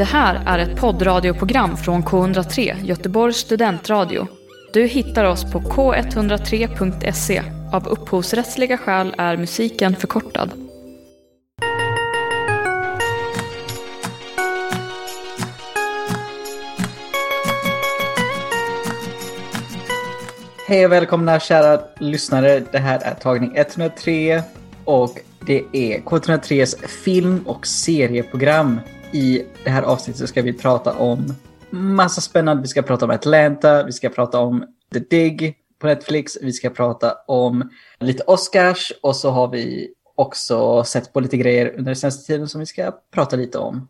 Det här är ett poddradioprogram från K103, Göteborgs studentradio. Du hittar oss på k103.se. Av upphovsrättsliga skäl är musiken förkortad. Hej och välkomna kära lyssnare. Det här är tagning 103 och det är K103s film och serieprogram. I det här avsnittet ska vi prata om massa spännande. Vi ska prata om Atlanta, vi ska prata om The Dig på Netflix, vi ska prata om lite Oscars och så har vi också sett på lite grejer under den senaste tiden som vi ska prata lite om.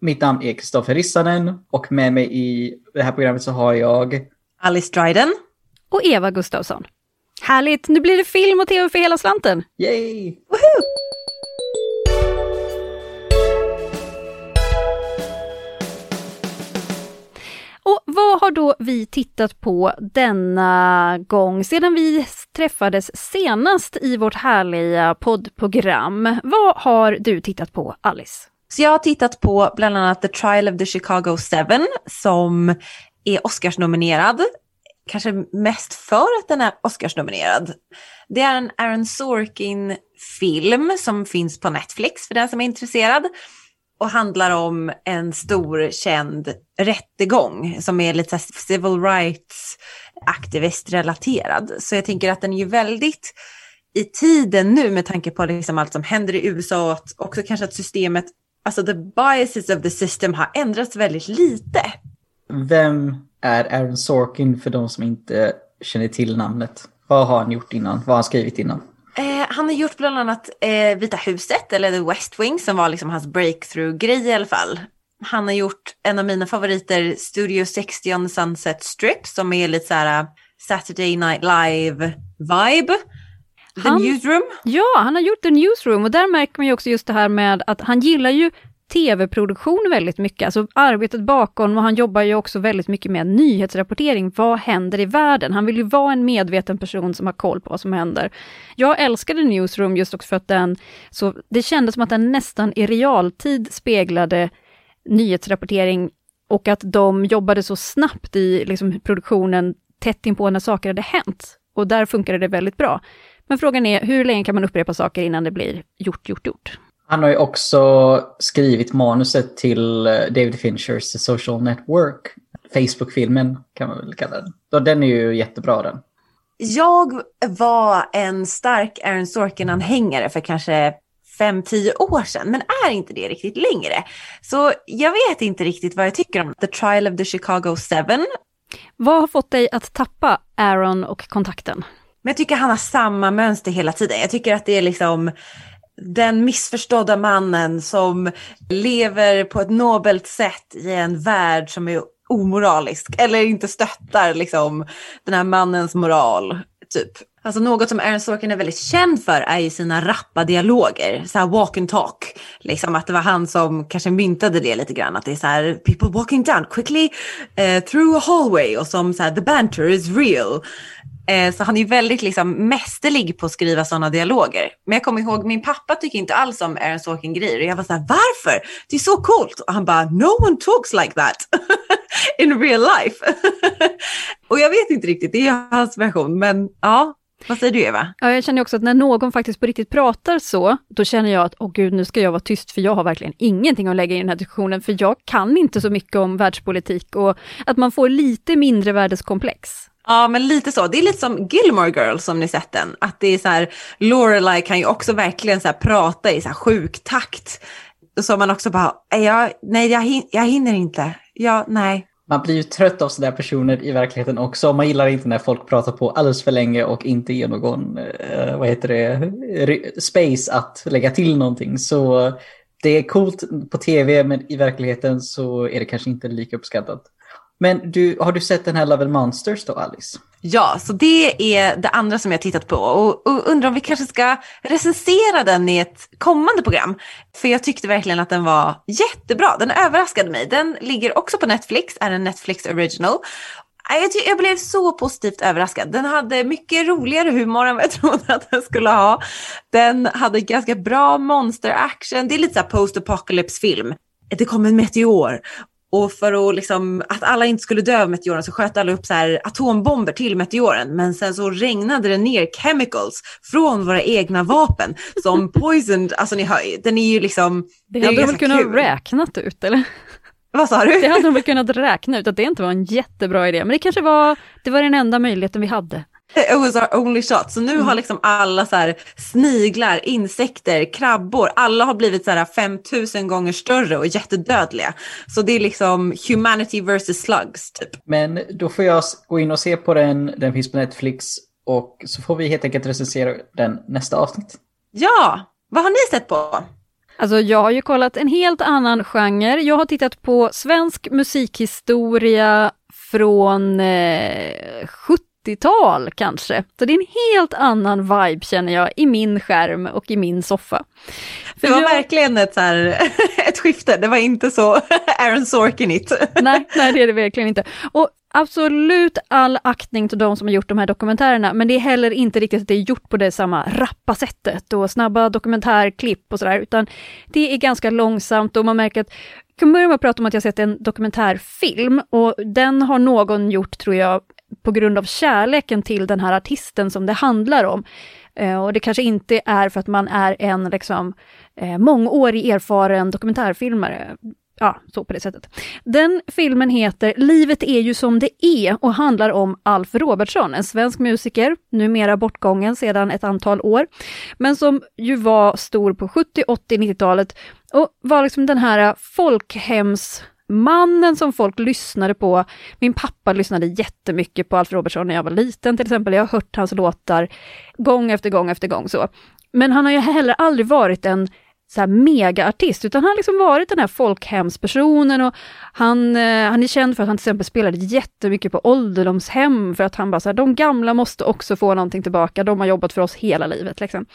Mitt namn är Kristoffer Rissanen och med mig i det här programmet så har jag Alice Dryden. Och Eva Gustavsson. Härligt, nu blir det film och tv för hela slanten. Yay! Woho! Har då vi tittat på denna gång sedan vi träffades senast i vårt härliga poddprogram? Vad har du tittat på, Alice? Så jag har tittat på bland annat The Trial of the Chicago Seven som är Oscarsnominerad. Kanske mest för att den är Oscarsnominerad. Det är en Aaron Sorkin-film som finns på Netflix för den som är intresserad och handlar om en stor känd rättegång som är lite civil rights aktivistrelaterad. Så jag tänker att den är ju väldigt i tiden nu med tanke på liksom allt som händer i USA och också kanske att systemet, alltså the biases of the system har ändrats väldigt lite. Vem är Aaron Sorkin för de som inte känner till namnet? Vad har han gjort innan? Vad har han skrivit innan? Eh, han har gjort bland annat eh, Vita huset, eller The West Wing, som var liksom hans breakthrough-grej i alla fall. Han har gjort en av mina favoriter, Studio 60 on the Sunset Strip, som är lite så här uh, Saturday Night Live-vibe. The Han- Newsroom. Ja, han har gjort The Newsroom och där märker man ju också just det här med att han gillar ju tv-produktion väldigt mycket, alltså arbetet bakom och han jobbar ju också väldigt mycket med nyhetsrapportering. Vad händer i världen? Han vill ju vara en medveten person som har koll på vad som händer. Jag älskade Newsroom just också för att den, så det kändes som att den nästan i realtid speglade nyhetsrapportering och att de jobbade så snabbt i liksom, produktionen tätt inpå när saker hade hänt. Och där funkade det väldigt bra. Men frågan är, hur länge kan man upprepa saker innan det blir gjort, gjort, gjort? Han har ju också skrivit manuset till eh, David Finchers The Social Network. Facebook-filmen kan man väl kalla den. Den är ju jättebra den. Jag var en stark Aaron Sorkin-anhängare för kanske 5-10 år sedan, men är inte det riktigt längre. Så jag vet inte riktigt vad jag tycker om The Trial of the Chicago Seven. Vad har fått dig att tappa Aaron och kontakten? Men jag tycker han har samma mönster hela tiden. Jag tycker att det är liksom den missförstådda mannen som lever på ett nobelt sätt i en värld som är omoralisk eller inte stöttar liksom den här mannens moral. Typ. Alltså något som Aaron Sorkin är väldigt känd för är ju sina rappa dialoger, så här walk and talk. Liksom att det var han som kanske myntade det lite grann, att det är så här people walking down quickly uh, through a hallway och som så här the banter is real. Eh, så han är väldigt liksom mästerlig på att skriva sådana dialoger. Men jag kommer ihåg, min pappa tycker inte alls om Aaron Sorkin-grejer. Och jag var så här, varför? Det är så coolt. Och han bara, no one talks like that in real life. och jag vet inte riktigt, det är hans version. Men ja, vad säger du Eva? Ja, jag känner också att när någon faktiskt på riktigt pratar så, då känner jag att, åh gud, nu ska jag vara tyst, för jag har verkligen ingenting att lägga i den här diskussionen, för jag kan inte så mycket om världspolitik och att man får lite mindre världskomplex. Ja, men lite så. Det är lite som Gilmore Girls som ni sett den. Att det är så här, Lorelai kan ju också verkligen så här prata i så här sjuk takt. Så man också bara, jag, nej jag, hin- jag hinner inte. Ja, nej. Man blir ju trött av sådana personer i verkligheten också. Man gillar inte när folk pratar på alldeles för länge och inte ger någon, eh, vad heter det, space att lägga till någonting. Så det är coolt på tv men i verkligheten så är det kanske inte lika uppskattat. Men du, har du sett den här Love and Monsters då Alice? Ja, så det är det andra som jag har tittat på och, och undrar om vi kanske ska recensera den i ett kommande program. För jag tyckte verkligen att den var jättebra. Den överraskade mig. Den ligger också på Netflix, är en Netflix original. Jag, jag blev så positivt överraskad. Den hade mycket roligare humor än vad jag trodde att den skulle ha. Den hade ganska bra monster action. Det är lite så här post-apocalypse film. det kom en meteor och för att, liksom, att alla inte skulle dö av meteoren så sköt alla upp så här atombomber till meteoren. Men sen så regnade det ner chemicals från våra egna vapen som poisoned, alltså ni hör, den är ju liksom... Det hade de väl kunnat kul. räknat ut eller? Vad sa du? Det hade de väl kunnat räkna ut att det inte var en jättebra idé, men det kanske var, det var den enda möjligheten vi hade. It was our only shot. Så nu mm. har liksom alla så här sniglar, insekter, krabbor, alla har blivit så här 5000 gånger större och jättedödliga. Så det är liksom humanity versus slugs typ. Men då får jag gå in och se på den, den finns på Netflix och så får vi helt enkelt recensera den nästa avsnitt. Ja, vad har ni sett på? Alltså jag har ju kollat en helt annan genre. Jag har tittat på svensk musikhistoria från eh, 70-tal kanske. Så det är en helt annan vibe känner jag i min skärm och i min soffa. För det var jag... verkligen ett, så här, ett skifte, det var inte så Aaron Sorkin-igt. nej, nej, det är det verkligen inte. Och absolut all aktning till de som har gjort de här dokumentärerna, men det är heller inte riktigt att det är gjort på det samma rappa sättet och snabba dokumentärklipp och sådär, utan det är ganska långsamt och man märker att jag kan börja med att prata om att jag sett en dokumentärfilm och den har någon gjort, tror jag, på grund av kärleken till den här artisten som det handlar om. Eh, och det kanske inte är för att man är en liksom, eh, mångårig erfaren dokumentärfilmare. Ja, så på det sättet. Den filmen heter Livet är ju som det är och handlar om Alf Robertsson, en svensk musiker, numera bortgången sedan ett antal år, men som ju var stor på 70, 80, 90-talet och var liksom den här folkhems mannen som folk lyssnade på. Min pappa lyssnade jättemycket på Alf Robertson när jag var liten till exempel. Jag har hört hans låtar gång efter gång efter gång så. Men han har ju heller aldrig varit en så här megaartist, utan han har liksom varit den här folkhemspersonen och han, eh, han är känd för att han till exempel spelade jättemycket på ålderdomshem för att han bara så här, de gamla måste också få någonting tillbaka, de har jobbat för oss hela livet. Liksom.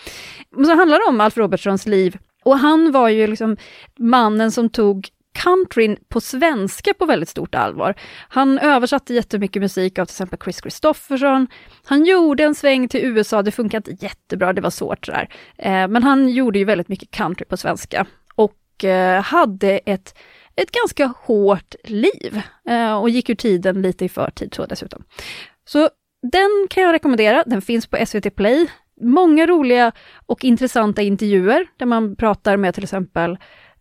Men så handlar det om Alf Robertsons liv och han var ju liksom mannen som tog countryn på svenska på väldigt stort allvar. Han översatte jättemycket musik av till exempel Chris Christofferson. Han gjorde en sväng till USA, det funkade inte jättebra, det var svårt sådär. Eh, men han gjorde ju väldigt mycket country på svenska och eh, hade ett ett ganska hårt liv eh, och gick ur tiden lite i förtid så dessutom. Så den kan jag rekommendera, den finns på SVT Play. Många roliga och intressanta intervjuer där man pratar med till exempel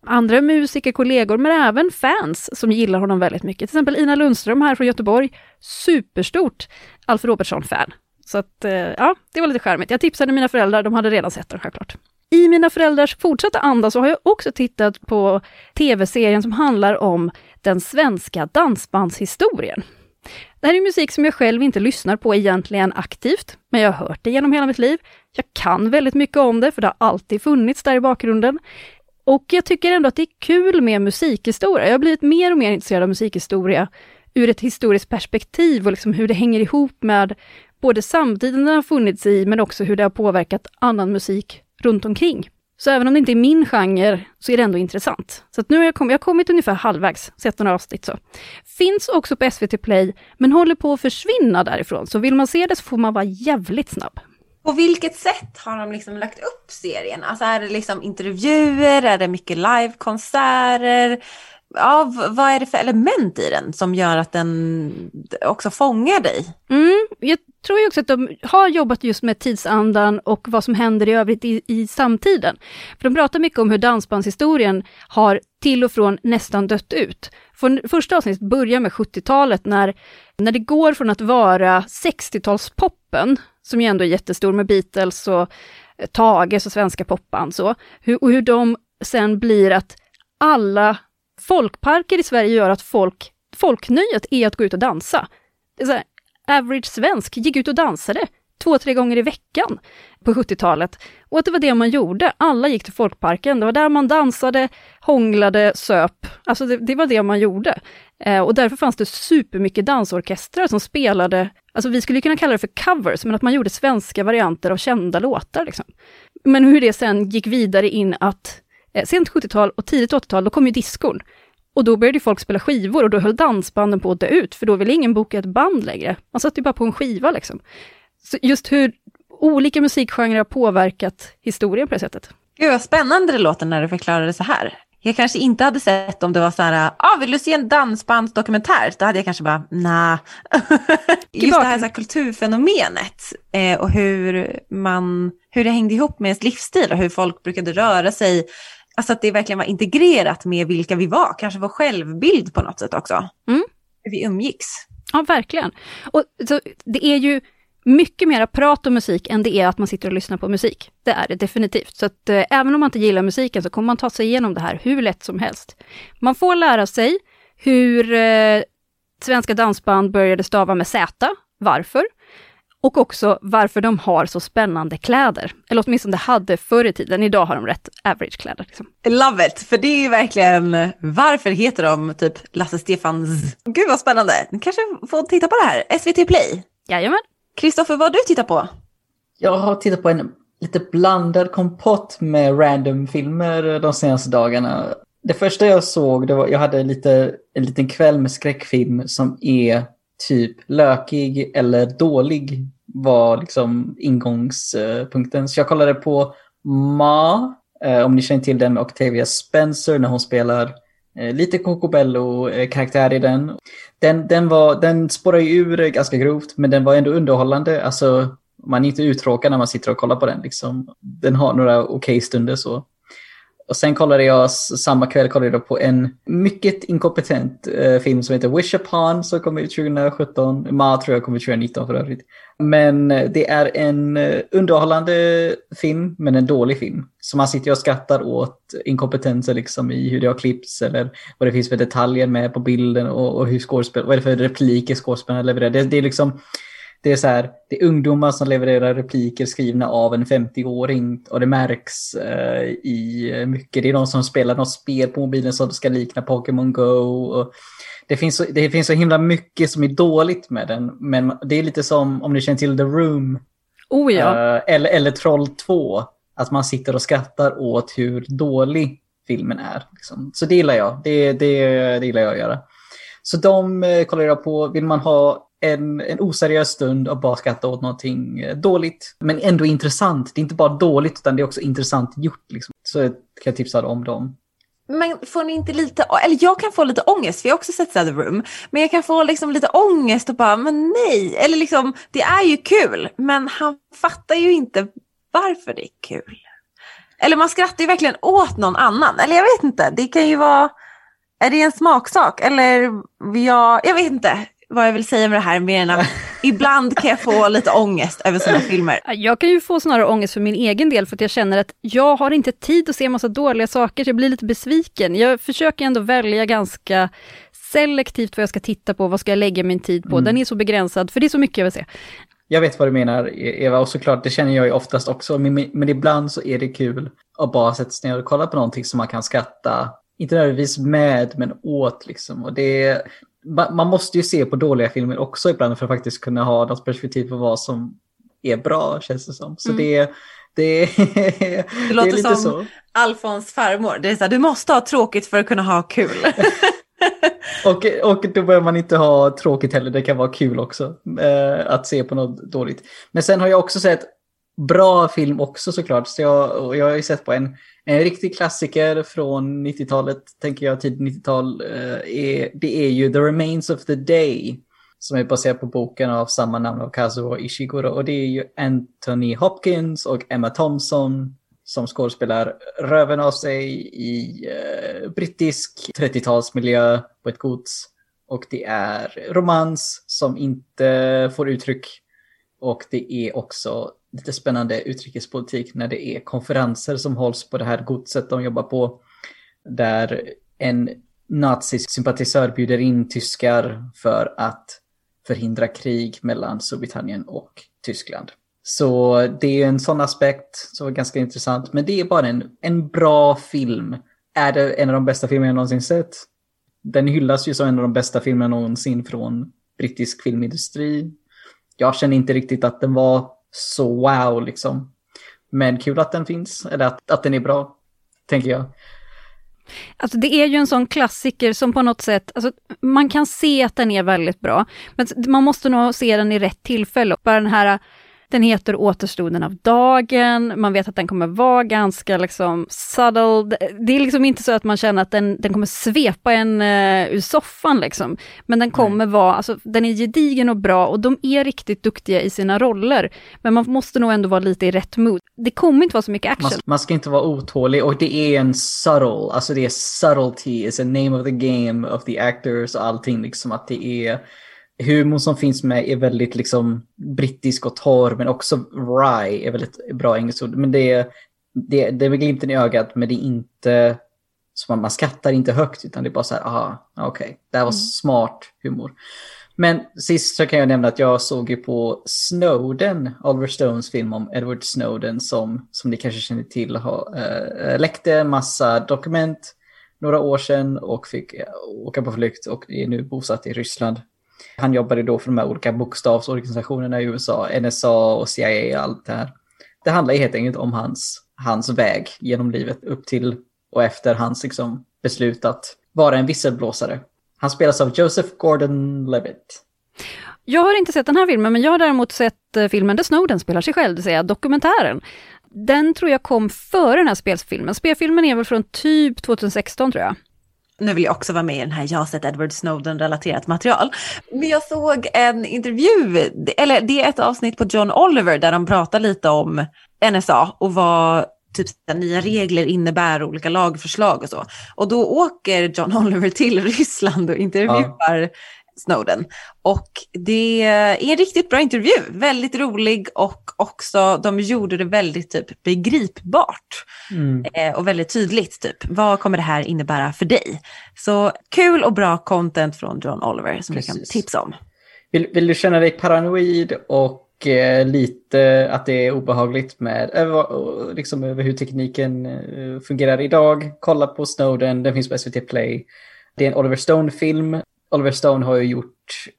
andra musiker, kollegor, men även fans som gillar honom väldigt mycket. Till exempel Ina Lundström här från Göteborg, superstort Alf Robertsson-fan. Så att, eh, ja, det var lite charmigt. Jag tipsade mina föräldrar, de hade redan sett den självklart. I mina föräldrars fortsatta anda så har jag också tittat på tv-serien som handlar om den svenska dansbandshistorien. Det här är musik som jag själv inte lyssnar på egentligen aktivt, men jag har hört det genom hela mitt liv. Jag kan väldigt mycket om det, för det har alltid funnits där i bakgrunden. Och jag tycker ändå att det är kul med musikhistoria. Jag har blivit mer och mer intresserad av musikhistoria ur ett historiskt perspektiv och liksom hur det hänger ihop med både samtiden den har funnits i, men också hur det har påverkat annan musik runt omkring. Så även om det inte är min genre, så är det ändå intressant. Så nu har jag, kommit, jag har kommit ungefär halvvägs, sett några avsnitt så. Finns också på SVT Play, men håller på att försvinna därifrån, så vill man se det så får man vara jävligt snabb. På vilket sätt har de liksom lagt upp serien? Alltså är det liksom intervjuer, är det mycket livekonserter? Ja, vad är det för element i den som gör att den också fångar dig? Mm, jag tror ju också att de har jobbat just med tidsandan och vad som händer i övrigt i, i samtiden. För de pratar mycket om hur dansbandshistorien har till och från nästan dött ut. För första avsnittet börjar med 70-talet när, när det går från att vara 60-talspoppen som ju ändå är jättestor med Beatles och eh, Tages och svenska popband så, hur, och hur de sen blir att alla folkparker i Sverige gör att folk, folknöjet är att gå ut och dansa. Det är så här, average svensk gick ut och dansade två, tre gånger i veckan på 70-talet. Och att det var det man gjorde. Alla gick till folkparken. Det var där man dansade, hånglade, söp. Alltså det, det var det man gjorde. Eh, och därför fanns det supermycket dansorkestrar som spelade, alltså vi skulle kunna kalla det för covers, men att man gjorde svenska varianter av kända låtar. Liksom. Men hur det sen gick vidare in att, eh, sent 70-tal och tidigt 80-tal, då kom ju diskon. Och då började folk spela skivor och då höll dansbanden på att dö ut, för då ville ingen boka ett band längre. Man satt ju bara på en skiva liksom. Så just hur olika musikgenrer har påverkat historien på det sättet. Gud vad spännande det låter när du förklarar det så här. Jag kanske inte hade sett om det var så här, ah, vill du se en dansbandsdokumentär? Då hade jag kanske bara, nah. Just det här, så här kulturfenomenet eh, och hur, man, hur det hängde ihop med ens livsstil och hur folk brukade röra sig. Alltså att det verkligen var integrerat med vilka vi var, kanske vår självbild på något sätt också. Mm. Hur vi umgicks. Ja, verkligen. Och så, det är ju mycket mera prat om musik än det är att man sitter och lyssnar på musik. Det är det definitivt. Så att eh, även om man inte gillar musiken så kommer man ta sig igenom det här hur lätt som helst. Man får lära sig hur eh, svenska dansband började stava med Z, varför? Och också varför de har så spännande kläder. Eller åtminstone hade förr i tiden, idag har de rätt average kläder. Liksom. Love it, för det är verkligen, varför heter de typ Lasse Stefans? Gud vad spännande, ni kanske får titta på det här, SVT Play. Jajamän. Kristoffer, vad har du tittat på? Jag har tittat på en lite blandad kompott med random filmer de senaste dagarna. Det första jag såg, det var, jag hade lite, en liten kväll med skräckfilm som är typ lökig eller dålig var liksom ingångspunkten. Så jag kollade på Ma, eh, om ni känner till den, Octavia Spencer när hon spelar Eh, lite Cocobello-karaktär eh, i den. Den, den, var, den spårar ju ur eh, ganska grovt, men den var ändå underhållande. Alltså, man är inte uttråkad när man sitter och kollar på den. Liksom. Den har några okej okay stunder så. Och sen kollade jag samma kväll kollade jag på en mycket inkompetent eh, film som heter Wish Upon som kom ut 2017. Ma tror jag kom ut 2019 för övrigt. Men eh, det är en eh, underhållande film, men en dålig film. Så man sitter och skrattar åt inkompetenser liksom i hur det har klippts eller vad det finns för detaljer med på bilden och, och hur skådespel, vad är det för repliker skådespelarna levererar. Det, det är liksom det är så här, det är ungdomar som levererar repliker skrivna av en 50-åring och det märks eh, i mycket. Det är de som spelar något spel på mobilen som ska likna Pokémon Go. Och det, finns så, det finns så himla mycket som är dåligt med den, men det är lite som om ni känner till The Room. Oh ja. eh, eller, eller Troll 2. Att man sitter och skrattar åt hur dålig filmen är. Liksom. Så det gillar jag. Det, det, det gillar jag att göra. Så de eh, kollar jag på. Vill man ha en, en oseriös stund och bara skratta åt någonting eh, dåligt. Men ändå intressant. Det är inte bara dåligt utan det är också intressant gjort. Liksom. Så kan jag tipsa om dem. Men får ni inte lite, eller jag kan få lite ångest, för jag har också sett The Room, men jag kan få liksom lite ångest och bara, men nej, eller liksom, det är ju kul, men han fattar ju inte varför det är kul. Eller man skrattar ju verkligen åt någon annan, eller jag vet inte, det kan ju vara, är det en smaksak? Eller jag, jag vet inte vad jag vill säga med det här mer än att ibland kan jag få lite ångest över sådana filmer. Jag kan ju få snarare ångest för min egen del för att jag känner att jag har inte tid att se massa dåliga saker, så jag blir lite besviken. Jag försöker ändå välja ganska selektivt vad jag ska titta på, vad ska jag lägga min tid på. Mm. Den är så begränsad, för det är så mycket jag vill se. Jag vet vad du menar Eva, och såklart det känner jag ju oftast också, men, men ibland så är det kul att bara sätta sig ner och kolla på någonting som man kan skratta inte nödvändigtvis med, men åt liksom. Och det, man måste ju se på dåliga filmer också ibland för att faktiskt kunna ha något perspektiv på vad som är bra, känns det som. Så mm. det, det, det, det låter som så. Alfons farmor. Det är så här, du måste ha tråkigt för att kunna ha kul. och, och då behöver man inte ha tråkigt heller, det kan vara kul också eh, att se på något dåligt. Men sen har jag också sett bra film också såklart. Så jag, jag har ju sett på en en riktig klassiker från 90-talet, tänker jag, tidigt 90-tal, eh, det är ju The Remains of the Day. Som är baserad på boken av samma namn av Kazuo Ishiguro. Och det är ju Anthony Hopkins och Emma Thompson som skådespelar röven av sig i eh, brittisk 30-talsmiljö på ett gods. Och det är romans som inte får uttryck. Och det är också lite spännande utrikespolitik när det är konferenser som hålls på det här godset de jobbar på. Där en nazisympatisör bjuder in tyskar för att förhindra krig mellan Storbritannien och Tyskland. Så det är en sån aspekt som är ganska intressant. Men det är bara en, en bra film. Är det en av de bästa filmer jag någonsin sett? Den hyllas ju som en av de bästa filmerna någonsin från brittisk filmindustri. Jag känner inte riktigt att den var så wow liksom. Men kul att den finns, eller att, att den är bra, tänker jag. Alltså det är ju en sån klassiker som på något sätt, alltså man kan se att den är väldigt bra, men man måste nog se den i rätt tillfälle. Bara den här den heter Återstoden av dagen, man vet att den kommer vara ganska liksom subtle. Det är liksom inte så att man känner att den, den kommer svepa en uh, ur soffan liksom. Men den kommer Nej. vara, alltså den är gedigen och bra och de är riktigt duktiga i sina roller. Men man måste nog ändå vara lite i rätt mood. Det kommer inte vara så mycket action. Man, man ska inte vara otålig och det är en subtle, alltså det är subtlety, is a name of the game of the actors och allting liksom att det är humorn som finns med är väldigt liksom brittisk och torr, men också rye är väldigt bra engelskt ord. Men det är, det, det är med glimten i ögat, men det är inte så man, man skrattar inte högt, utan det är bara så här, aha, okej, okay, det här var mm. smart humor. Men sist så kan jag nämna att jag såg ju på Snowden, Oliver Stones film om Edward Snowden som, som ni kanske känner till, har, äh, läckte massa dokument några år sedan och fick åka på flykt och är nu bosatt i Ryssland. Han jobbade då för de här olika bokstavsorganisationerna i USA, NSA och CIA och allt det här. Det handlar helt enkelt om hans, hans väg genom livet upp till och efter hans liksom, beslut att vara en visselblåsare. Han spelas av Joseph Gordon-Levitt. Jag har inte sett den här filmen, men jag har däremot sett eh, filmen där Snowden spelar sig själv, det vill säga dokumentären. Den tror jag kom före den här spelfilmen. Spelfilmen är väl från typ 2016 tror jag nu vill jag också vara med i den här Jag har sett Edward Snowden-relaterat material. Men jag såg en intervju, eller det är ett avsnitt på John Oliver där de pratar lite om NSA och vad typ nya regler innebär, olika lagförslag och så. Och då åker John Oliver till Ryssland och intervjuar ja. Snowden. Och det är en riktigt bra intervju, väldigt rolig och också de gjorde det väldigt typ begripbart mm. eh, och väldigt tydligt. Typ, vad kommer det här innebära för dig? Så kul och bra content från John Oliver som Precis. vi kan tipsa om. Vill, vill du känna dig paranoid och eh, lite att det är obehagligt med över, liksom över hur tekniken eh, fungerar idag? Kolla på Snowden, den finns på SVT Play. Det är en Oliver Stone-film Oliver Stone har ju gjort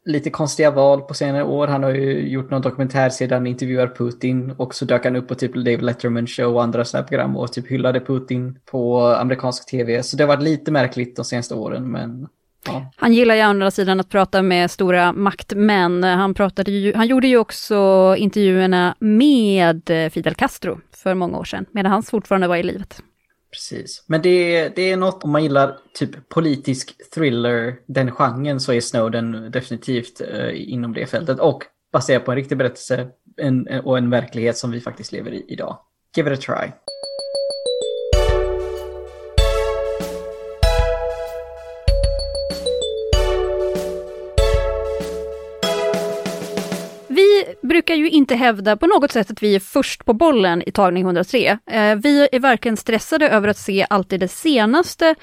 lite konstiga val på senare år. Han har ju gjort någon dokumentär sedan intervjuar Putin och så dök han upp på typ Dave Letterman show och andra sådana program och typ hyllade Putin på amerikansk tv. Så det har varit lite märkligt de senaste åren men Ja. Han gillar ju å andra sidan att prata med stora maktmän. Han, pratade ju, han gjorde ju också intervjuerna med Fidel Castro för många år sedan, medan han fortfarande var i livet. Precis. Men det, det är något, om man gillar typ politisk thriller, den genren, så är Snowden definitivt eh, inom det fältet. Och baserat på en riktig berättelse en, och en verklighet som vi faktiskt lever i idag. Give it a try. Brukar ju inte hävda på något sätt att vi är först på bollen i tagning 103. Eh, vi är varken stressade över att se alltid det senaste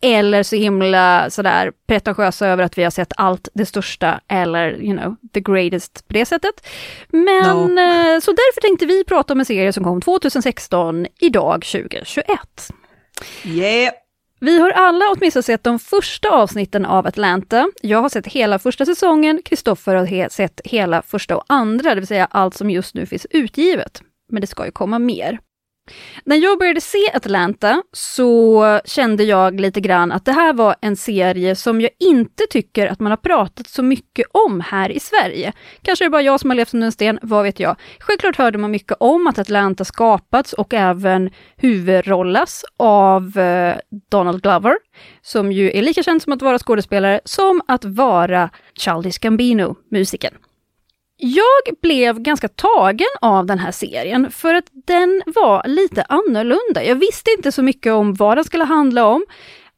eller så himla sådär pretentiösa över att vi har sett allt det största eller you know, the greatest på det sättet. Men no. Eh, så därför tänkte vi prata om en serie som kom 2016, idag 2021. Yeah! Vi har alla åtminstone sett de första avsnitten av Atlanta. Jag har sett hela första säsongen, Kristoffer har sett hela första och andra, det vill säga allt som just nu finns utgivet. Men det ska ju komma mer. När jag började se Atlanta så kände jag lite grann att det här var en serie som jag inte tycker att man har pratat så mycket om här i Sverige. Kanske är det bara jag som har levt under en sten, vad vet jag. Självklart hörde man mycket om att Atlanta skapats och även huvudrollas av eh, Donald Glover, som ju är lika känd som att vara skådespelare som att vara Childish Gambino, musikern. Jag blev ganska tagen av den här serien för att den var lite annorlunda. Jag visste inte så mycket om vad den skulle handla om.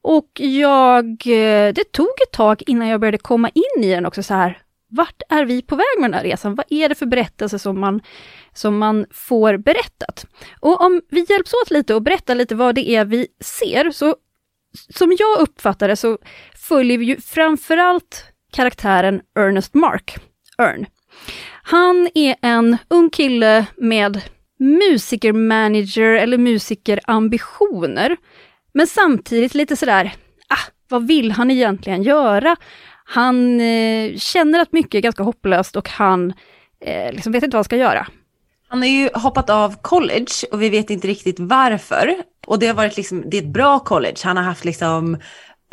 Och jag, eh, det tog ett tag innan jag började komma in i den också så här. Vart är vi på väg med den här resan? Vad är det för berättelse som man, som man får berättat? Och om vi hjälps åt lite och berättar lite vad det är vi ser, så som jag uppfattar det så följer vi ju framförallt karaktären Ernest Mark, Ern. Han är en ung kille med musikermanager eller musikerambitioner. Men samtidigt lite sådär, ah, vad vill han egentligen göra? Han eh, känner att mycket är ganska hopplöst och han eh, liksom vet inte vad han ska göra. Han har ju hoppat av college och vi vet inte riktigt varför. Och det har varit liksom, det är ett bra college. Han har haft liksom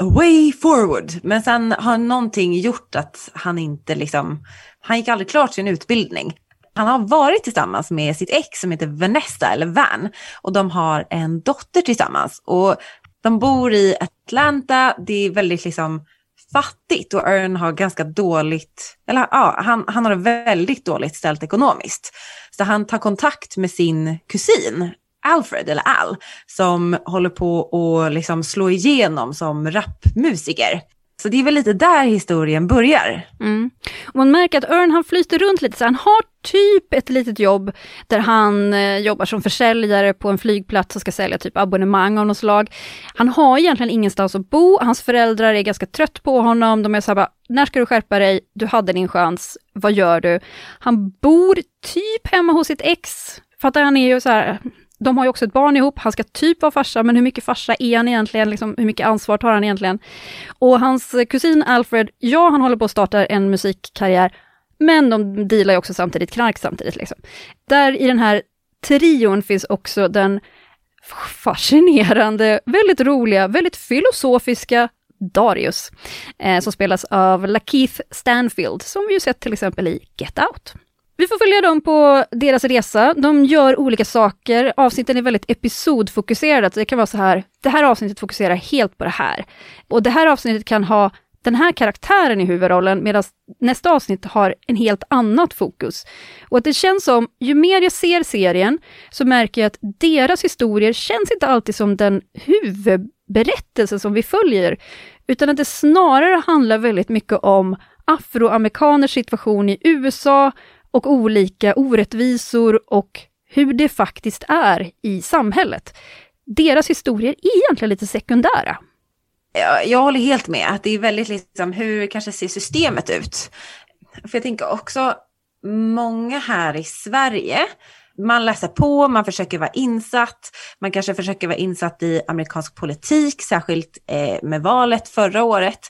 a way forward. Men sen har någonting gjort att han inte liksom han gick aldrig klart sin utbildning. Han har varit tillsammans med sitt ex som heter Vanessa, eller Van, och de har en dotter tillsammans. Och de bor i Atlanta, det är väldigt liksom fattigt och Ern har ganska dåligt, eller ja, han, han har det väldigt dåligt ställt ekonomiskt. Så han tar kontakt med sin kusin Alfred, eller Al, som håller på att liksom slå igenom som rapmusiker. Så det är väl lite där historien börjar. Mm. Och man märker att Ern han flyter runt lite, så han har typ ett litet jobb där han eh, jobbar som försäljare på en flygplats och ska sälja typ abonnemang av något slag. Han har egentligen ingenstans att bo, hans föräldrar är ganska trött på honom, de är såhär bara, när ska du skärpa dig, du hade din chans, vad gör du? Han bor typ hemma hos sitt ex, För att han är ju så här, de har ju också ett barn ihop, han ska typ vara farsa, men hur mycket farsa är han egentligen? Liksom, hur mycket ansvar tar han egentligen? Och hans eh, kusin Alfred, ja, han håller på att starta en musikkarriär, men de dealar ju också samtidigt knark samtidigt. Liksom. Där i den här trion finns också den fascinerande, väldigt roliga, väldigt filosofiska Darius, eh, som spelas av Lakeith Stanfield, som vi ju sett till exempel i Get Out. Vi får följa dem på deras resa. De gör olika saker. Avsnitten är väldigt episodfokuserade. Så det kan vara så här, det här avsnittet fokuserar helt på det här. Och det här avsnittet kan ha den här karaktären i huvudrollen medan nästa avsnitt har en helt annat fokus. Och att det känns som, ju mer jag ser serien så märker jag att deras historier känns inte alltid som den huvudberättelse som vi följer, utan att det snarare handlar väldigt mycket om afroamerikaners situation i USA och olika orättvisor och hur det faktiskt är i samhället. Deras historier är egentligen lite sekundära. Jag, jag håller helt med att det är väldigt liksom hur kanske ser systemet ut. För jag tänker också många här i Sverige man läser på, man försöker vara insatt, man kanske försöker vara insatt i amerikansk politik, särskilt eh, med valet förra året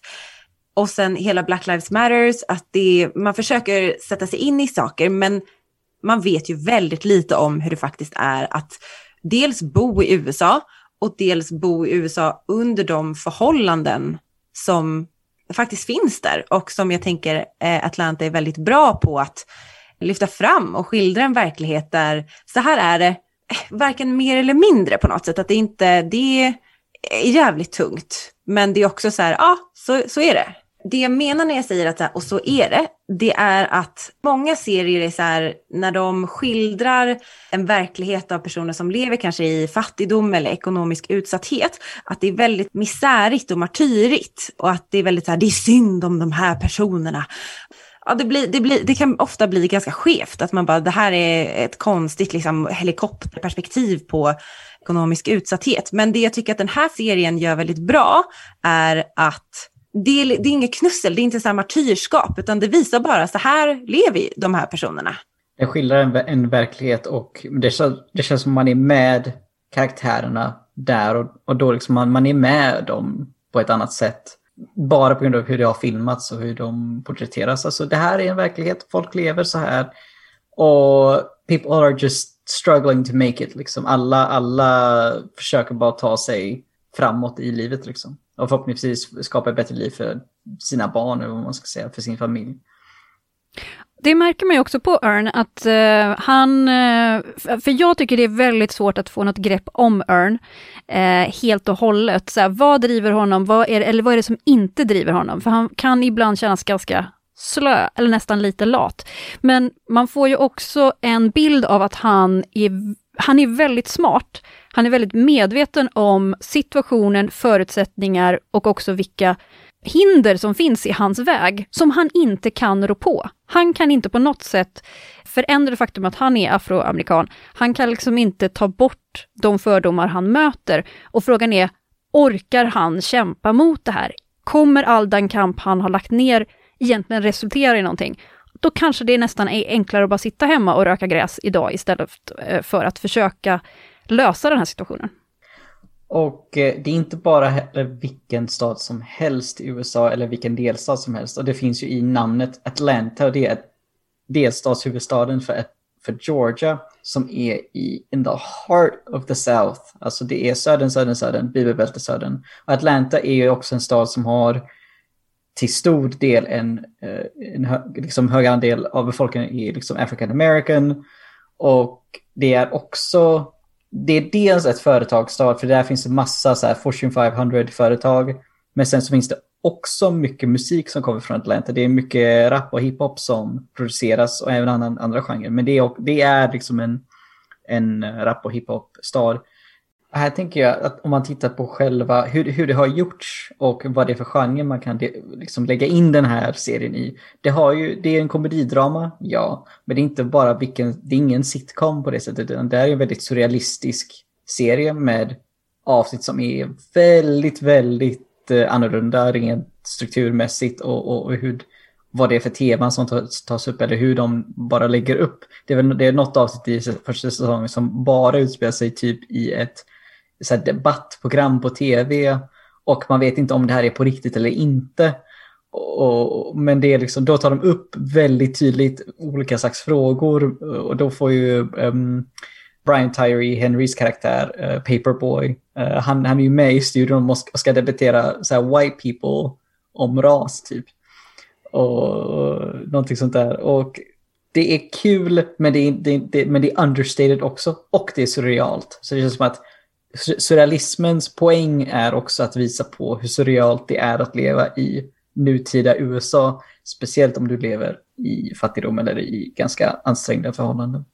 och sen hela Black Lives Matters, att det, man försöker sätta sig in i saker men man vet ju väldigt lite om hur det faktiskt är att dels bo i USA och dels bo i USA under de förhållanden som faktiskt finns där och som jag tänker eh, Atlanta är väldigt bra på att lyfta fram och skildra en verklighet där så här är det, eh, varken mer eller mindre på något sätt, att det inte, det är jävligt tungt. Men det är också så här, ja, så, så är det det jag menar när jag säger att och så är det, det är att många serier är så här, när de skildrar en verklighet av personer som lever kanske i fattigdom eller ekonomisk utsatthet, att det är väldigt misärigt och martyrigt och att det är väldigt så här, det är synd om de här personerna. Ja, det, blir, det, blir, det kan ofta bli ganska skevt, att man bara, det här är ett konstigt liksom, helikopterperspektiv på ekonomisk utsatthet. Men det jag tycker att den här serien gör väldigt bra är att det är, det är inget knussel, det är inte så martyrskap, utan det visar bara så här lever de här personerna. Det skildrar en, en verklighet och det, det känns som man är med karaktärerna där och, och då liksom man, man är med dem på ett annat sätt. Bara på grund av hur det har filmats och hur de porträtteras. Alltså det här är en verklighet, folk lever så här. Och people are just struggling to make it. Liksom. Alla, alla försöker bara ta sig framåt i livet. Liksom och förhoppningsvis skapa ett bättre liv för sina barn, eller vad man ska säga, för sin familj. Det märker man ju också på Ern, att uh, han... Uh, för jag tycker det är väldigt svårt att få något grepp om Ern uh, eh, helt och hållet. Så vad driver honom, vad är, eller vad är det som inte driver honom? För han kan ibland kännas ganska slö, eller nästan lite lat. Men man får ju också en bild av att han är, han är väldigt smart. Han är väldigt medveten om situationen, förutsättningar och också vilka hinder som finns i hans väg, som han inte kan rå på. Han kan inte på något sätt förändra det faktum att han är afroamerikan. Han kan liksom inte ta bort de fördomar han möter. Och frågan är, orkar han kämpa mot det här? Kommer all den kamp han har lagt ner egentligen resultera i någonting? Då kanske det nästan är enklare att bara sitta hemma och röka gräs idag istället eh, för att försöka lösa den här situationen. Och eh, det är inte bara heller vilken stad som helst i USA eller vilken delstat som helst. Och det finns ju i namnet Atlanta och det är delstatshuvudstaden för, för Georgia som är i in the heart of the South. Alltså det är södern, södern, södern, bibelbältesödern. Och Atlanta är ju också en stad som har till stor del en, eh, en hög, liksom hög andel av befolkningen är liksom African American. Och det är också, det är dels ett företagsstad, för där finns det massa så här Fortune 500-företag. Men sen så finns det också mycket musik som kommer från Atlanta. Det är mycket rap och hiphop som produceras och även annan, andra genrer. Men det är, det är liksom en, en rap och hiphop-stad. Här tänker jag att om man tittar på själva hur, hur det har gjorts och vad det är för genre man kan liksom lägga in den här serien i. Det, har ju, det är en komedidrama, ja. Men det är inte bara vilken, det är ingen sitcom på det sättet. Utan det är en väldigt surrealistisk serie med avsnitt som är väldigt, väldigt eh, annorlunda rent strukturmässigt och, och, och hur, vad det är för teman som tas upp eller hur de bara lägger upp. Det är, väl, det är något avsnitt i första säsongen som bara utspelar sig typ i ett så debattprogram på tv och man vet inte om det här är på riktigt eller inte. Och, men det är liksom, då tar de upp väldigt tydligt olika slags frågor och då får ju um, Brian Tyree, Henrys karaktär, uh, Paperboy, uh, han, han är ju med i studion och ska debattera så här, white people om ras typ. Och någonting sånt där. Och det är kul, men det är, det, det, men det är understated också. Och det är surrealt. Så det känns som att surrealismens poäng är också att visa på hur surrealt det är att leva i nutida USA. Speciellt om du lever i fattigdom eller i ganska ansträngda förhållanden.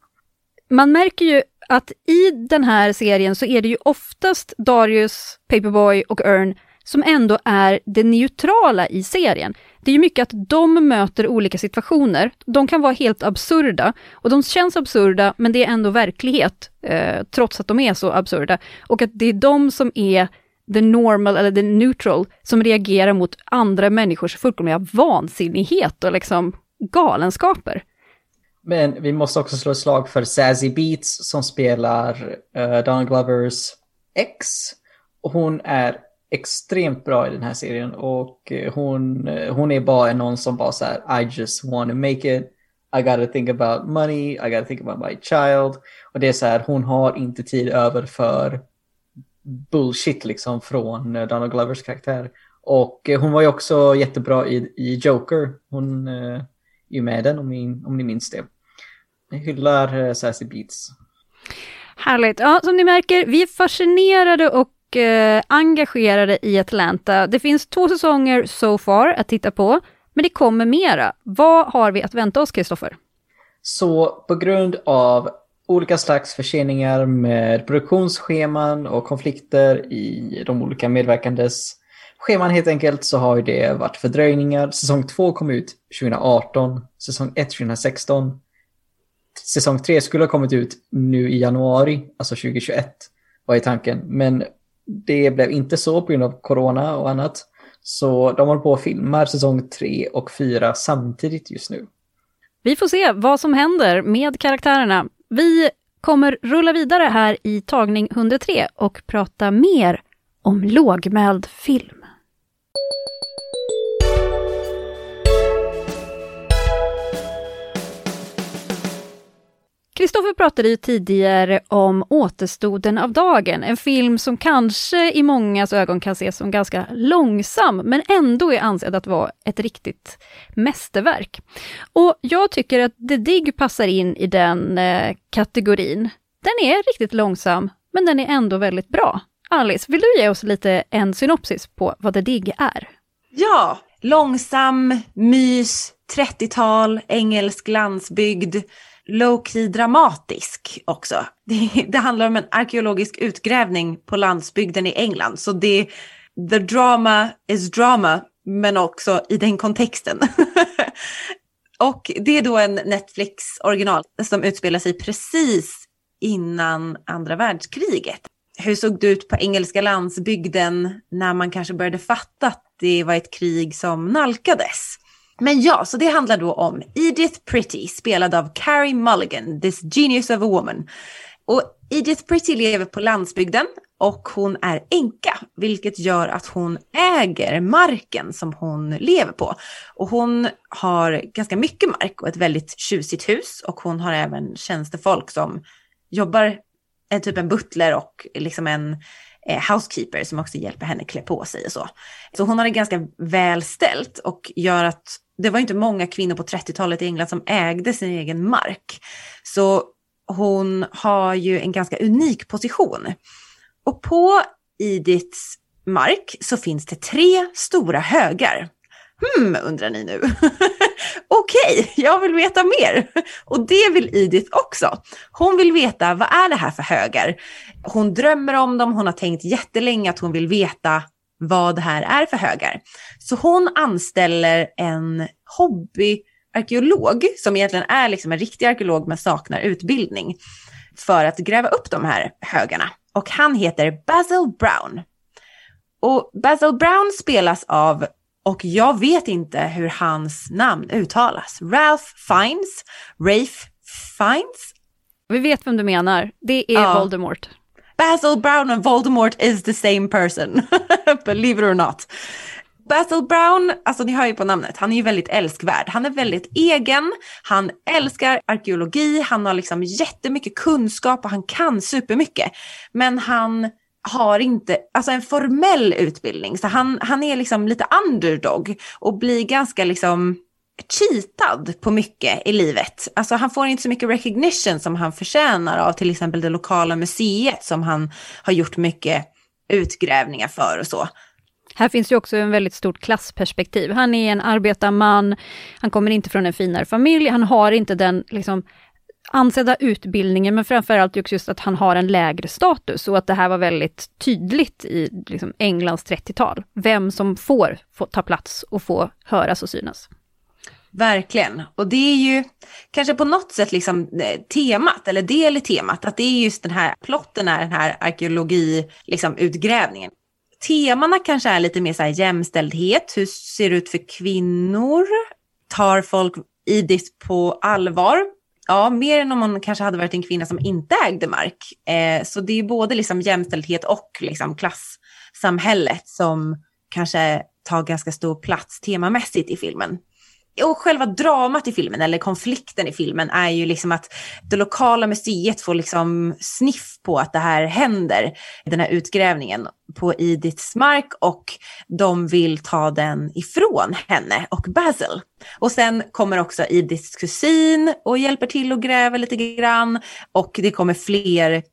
Man märker ju att i den här serien så är det ju oftast Darius, Paperboy och Earn som ändå är det neutrala i serien. Det är ju mycket att de möter olika situationer. De kan vara helt absurda och de känns absurda, men det är ändå verklighet, eh, trots att de är så absurda. Och att det är de som är the normal eller the neutral som reagerar mot andra människors fullkomliga vansinnighet och liksom galenskaper. Men vi måste också slå ett slag för Sassy Beats som spelar eh, uh, Donald Glovers ex. Hon är extremt bra i den här serien och eh, hon, eh, hon är bara någon som bara så här, I just want to make it, I gotta think about money, I gotta think about my child. Och det är så här, hon har inte tid över för bullshit liksom från eh, Donald Glovers karaktär. Och hon var ju också jättebra i, i Joker. Hon är ju med den om ni, om ni minns det. Jag hyllar Sassy Beats. Härligt. Ja, som ni märker, vi är fascinerade och eh, engagerade i Atlanta. Det finns två säsonger so far att titta på, men det kommer mera. Vad har vi att vänta oss, Kristoffer? Så på grund av olika slags förseningar med produktionsscheman och konflikter i de olika medverkandes scheman helt enkelt så har det varit fördröjningar. Säsong 2 kom ut 2018, säsong 1 2016. Säsong 3 skulle ha kommit ut nu i januari, alltså 2021 var i tanken. Men det blev inte så på grund av corona och annat. Så de håller på och filmar säsong 3 och 4 samtidigt just nu. Vi får se vad som händer med karaktärerna. Vi kommer rulla vidare här i tagning 103 och prata mer om lågmäld film. Kristoffer pratade ju tidigare om Återstoden av dagen, en film som kanske i mångas ögon kan ses som ganska långsam, men ändå är ansedd att vara ett riktigt mästerverk. Och jag tycker att The Dig passar in i den eh, kategorin. Den är riktigt långsam, men den är ändå väldigt bra. Alice, vill du ge oss lite en synopsis på vad The Dig är? Ja, långsam, mys, 30-tal, engelsk landsbygd low-key dramatisk också. Det, det, handlar om en arkeologisk utgrävning på landsbygden i England. Så det, the drama is drama, men också i den kontexten. och det är då en Netflix original som utspelar sig precis innan andra världskriget. Hur såg det ut på engelska landsbygden när man kanske började fatta att det var ett krig som nalkades? Men ja, så det handlar då om Edith Pretty, spelad av Carrie Mulligan, this genius of a woman. Och Edith Pretty lever på landsbygden och hon är änka, vilket gör att hon äger marken som hon lever på. Och hon har ganska mycket mark och ett väldigt tjusigt hus och hon har även tjänstefolk som jobbar, en typ en butler och liksom en eh, housekeeper som också hjälper henne klä på sig och så. Så hon har det ganska väl ställt och gör att det var inte många kvinnor på 30-talet i England som ägde sin egen mark. Så hon har ju en ganska unik position. Och på Ediths mark så finns det tre stora högar. Hmm, undrar ni nu. Okej, okay, jag vill veta mer. Och det vill Edith också. Hon vill veta vad är det här för högar? Hon drömmer om dem, hon har tänkt jättelänge att hon vill veta vad det här är för högar. Så hon anställer en hobbyarkeolog som egentligen är liksom en riktig arkeolog men saknar utbildning för att gräva upp de här högarna. Och han heter Basil Brown. Och Basil Brown spelas av, och jag vet inte hur hans namn uttalas, Ralph Fiennes, Rafe Fiennes. Vi vet vem du menar, det är ja. Voldemort. Basil Brown and Voldemort is the same person, believe it or not. Basil Brown, alltså ni hör ju på namnet, han är ju väldigt älskvärd. Han är väldigt egen, han älskar arkeologi, han har liksom jättemycket kunskap och han kan supermycket. Men han har inte alltså en formell utbildning, så han, han är liksom lite underdog och blir ganska liksom cheatad på mycket i livet. Alltså han får inte så mycket recognition som han förtjänar av till exempel det lokala museet som han har gjort mycket utgrävningar för och så. Här finns ju också en väldigt stort klassperspektiv. Han är en arbetarman, han kommer inte från en finare familj, han har inte den liksom, ansedda utbildningen, men framförallt just att han har en lägre status och att det här var väldigt tydligt i liksom, Englands 30-tal. Vem som får, får ta plats och få höras och synas. Verkligen. Och det är ju kanske på något sätt liksom eh, temat, eller del i temat, att det är just den här plotten är den här arkeologi, liksom utgrävningen. Temana kanske är lite mer så här jämställdhet, hur ser det ut för kvinnor? Tar folk Edith på allvar? Ja, mer än om man kanske hade varit en kvinna som inte ägde mark. Eh, så det är både liksom jämställdhet och liksom klassamhället som kanske tar ganska stor plats temamässigt i filmen och själva dramat i filmen, eller konflikten i filmen, är ju liksom att det lokala museet får liksom sniff på att det här händer, den här utgrävningen på Ediths mark och de vill ta den ifrån henne och Basil. Och sen kommer också Ediths kusin och hjälper till att gräva lite grann och det kommer fler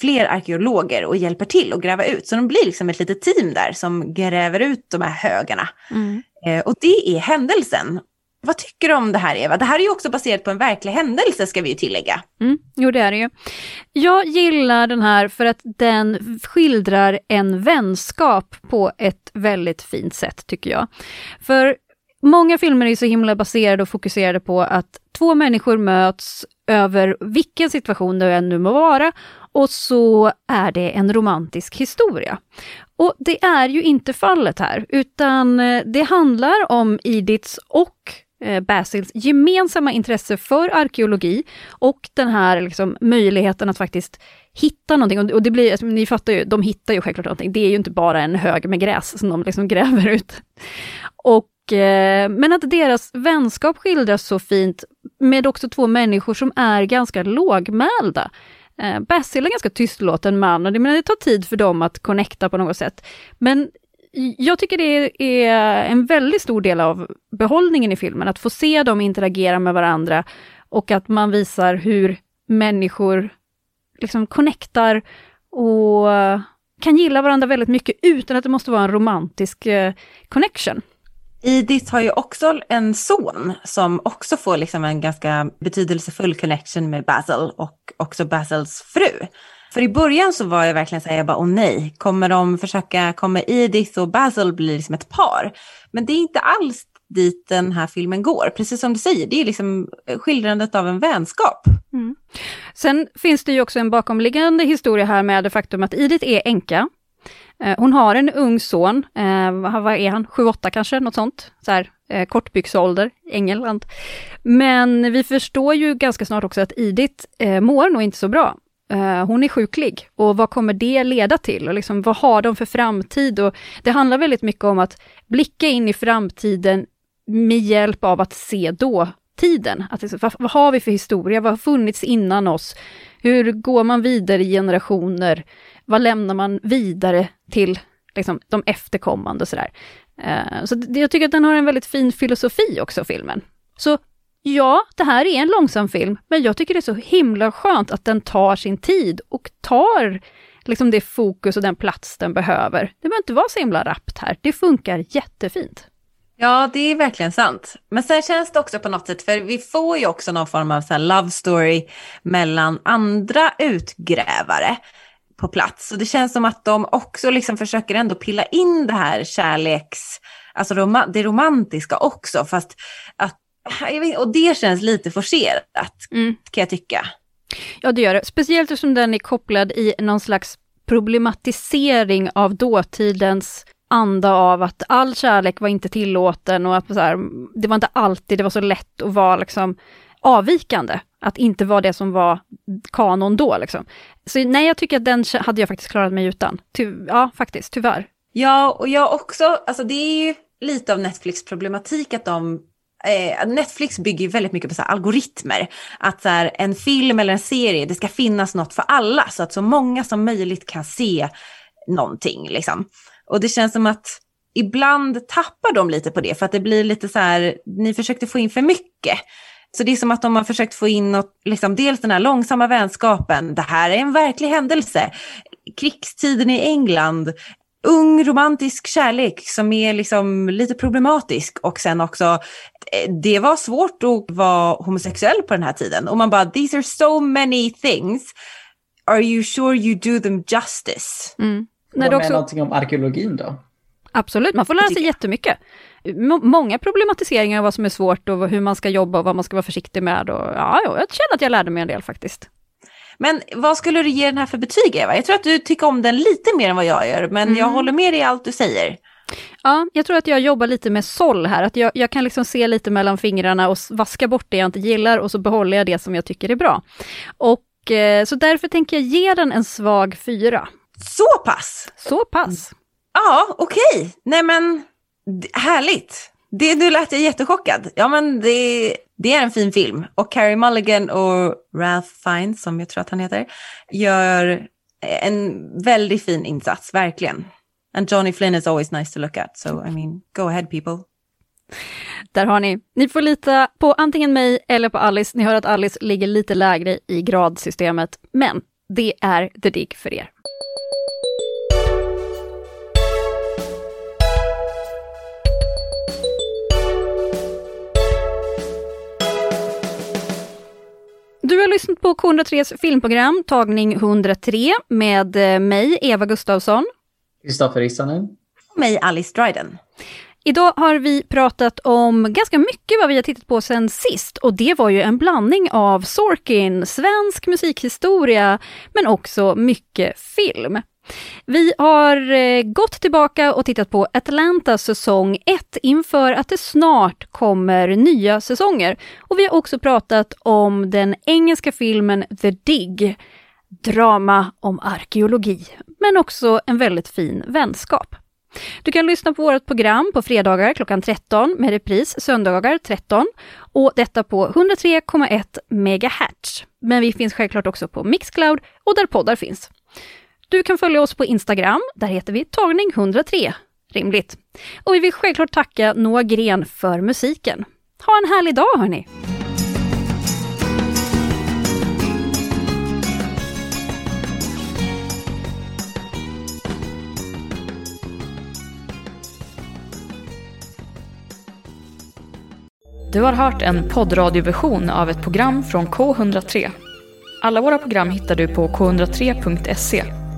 fler arkeologer och hjälper till att gräva ut. Så de blir liksom ett litet team där som gräver ut de här högarna. Mm. Eh, och det är händelsen. Vad tycker du om det här Eva? Det här är ju också baserat på en verklig händelse ska vi ju tillägga. Mm, jo det är det ju. Jag gillar den här för att den skildrar en vänskap på ett väldigt fint sätt tycker jag. För många filmer är så himla baserade och fokuserade på att två människor möts över vilken situation det än nu må vara och så är det en romantisk historia. Och det är ju inte fallet här, utan eh, det handlar om Idits och Eh, Basils gemensamma intresse för arkeologi och den här liksom, möjligheten att faktiskt hitta någonting. Och, det blir, alltså, ni fattar ju, de hittar ju självklart någonting. Det är ju inte bara en hög med gräs som de liksom gräver ut. Och, eh, men att deras vänskap skildras så fint med också två människor som är ganska lågmälda. Eh, Basil är en ganska tystlåten man och det, det tar tid för dem att connecta på något sätt. Men jag tycker det är en väldigt stor del av behållningen i filmen, att få se dem interagera med varandra och att man visar hur människor liksom connectar och kan gilla varandra väldigt mycket utan att det måste vara en romantisk eh, connection. Edith har ju också en son som också får liksom en ganska betydelsefull connection med Basil och också Basils fru. För i början så var jag verkligen så här, jag bara, åh nej, kommer de försöka, kommer Edith och Basil bli liksom ett par? Men det är inte alls dit den här filmen går. Precis som du säger, det är liksom eh, skildrandet av en vänskap. Mm. Sen finns det ju också en bakomliggande historia här med det faktum att Edith är änka. Eh, hon har en ung son, eh, vad är han, 7-8 kanske, något sånt, så här, kortbyxålder, England. Men vi förstår ju ganska snart också att Edith mår nog inte så bra. Uh, hon är sjuklig och vad kommer det leda till och liksom, vad har de för framtid? Och det handlar väldigt mycket om att blicka in i framtiden med hjälp av att se dåtiden. Att, liksom, vad, vad, har vi för historia? Vad har funnits innan oss? Hur går man vidare i generationer? vad lämnar man vidare till liksom, de efterkommande och sådär. Uh, så det, jag tycker att den har en väldigt fin filosofi också, filmen. Så ja, det här är en långsam film, men jag tycker det är så himla skönt att den tar sin tid och tar liksom det fokus och den plats den behöver. Det behöver inte vara så himla rappt här, det funkar jättefint. Ja, det är verkligen sant. Men sen känns det också på något sätt, för vi får ju också någon form av så love story mellan andra utgrävare på plats. Och det känns som att de också liksom försöker ändå pilla in det här kärleks, alltså det romantiska också, fast att, vet, och det känns lite forcerat, mm. kan jag tycka. Ja, det gör det. Speciellt eftersom den är kopplad i någon slags problematisering av dåtidens anda av att all kärlek var inte tillåten och att så här, det var inte alltid det var så lätt att vara liksom avvikande, att inte vara det som var kanon då. Liksom. Så nej, jag tycker att den hade jag faktiskt klarat mig utan. Ty ja, faktiskt, tyvärr. Ja, och jag också, alltså det är ju lite av Netflix problematik att de eh, Netflix bygger väldigt mycket på så algoritmer. Att så här, en film eller en serie, det ska finnas något för alla så att så många som möjligt kan se någonting. Liksom. Och det känns som att ibland tappar de lite på det för att det blir lite så här, ni försökte få in för mycket. Så det är som att de har försökt få in något, liksom dels den här långsamma vänskapen, det här är en verklig händelse, krigstiden i England, ung romantisk kärlek som är liksom lite problematisk och sen också eh, det var svårt att vara homosexuell på den här tiden och man bara these are so many things. Are you sure you do them justice? Mm. När det också... någonting om arkeologin då? Absolut, man får lära sig jättemycket. M många problematiseringar av vad som är svårt och hur man ska jobba och vad man ska vara försiktig med. Och, ja, jag känner att jag lärde mig en del faktiskt. Men vad skulle du ge den här för betyg Eva? Jag tror att du tycker om den lite mer än vad jag gör, men mm. jag håller med dig i allt du säger. Ja, jag tror att jag jobbar lite med såll här, att jag, jag, kan liksom se lite mellan fingrarna och vaska bort det jag inte gillar och så behåller jag det som jag tycker är bra. Och eh, så därför tänker jag ge den en svag fyra. Så pass? Så pass. Ja, okej. Okay. Nej men, härligt. Det, nu lät jag jättechockad. Ja men det, det är en fin film. Och Carey Mulligan och Ralph Fiennes, som jag tror att han heter, gör en väldigt fin insats, verkligen. And Johnny Flynn is always nice to look at, so I mean, go ahead people. Där har ni. Ni får lita på antingen mig eller på Alice. Ni hör att Alice ligger lite lägre i gradsystemet, men det är the dig för er. Har lyssnat på K103s filmprogram, tagning 103, med eh, mig, Eva Gustavsson. Kristoffer Rissanen. Och mig, Alice Dryden. Idag har vi pratat om ganska mycket vad vi har tittat på sen sist och det var ju en blandning av Sorkin, svensk musikhistoria, men också mycket film. Vi har eh, gått tillbaka och tittat på Atlanta säsong 1 inför att det snart kommer nya säsonger. Och vi har också pratat om den engelska filmen The Dig, drama om arkeologi, men också en väldigt fin vänskap. Du kan lyssna på vårt program på fredagar klockan 13 med repris söndagar 13 och detta på 103,1 MHz. Men vi finns självklart också på Mixcloud och där poddar finns. Du kan följa oss på Instagram, där heter vi tagning103. Rimligt. Och vi vill självklart tacka Noah Gren för musiken. Ha en härlig dag hörni! Du har hört en poddradioversion av ett program från K103. Alla våra program hittar du på k103.se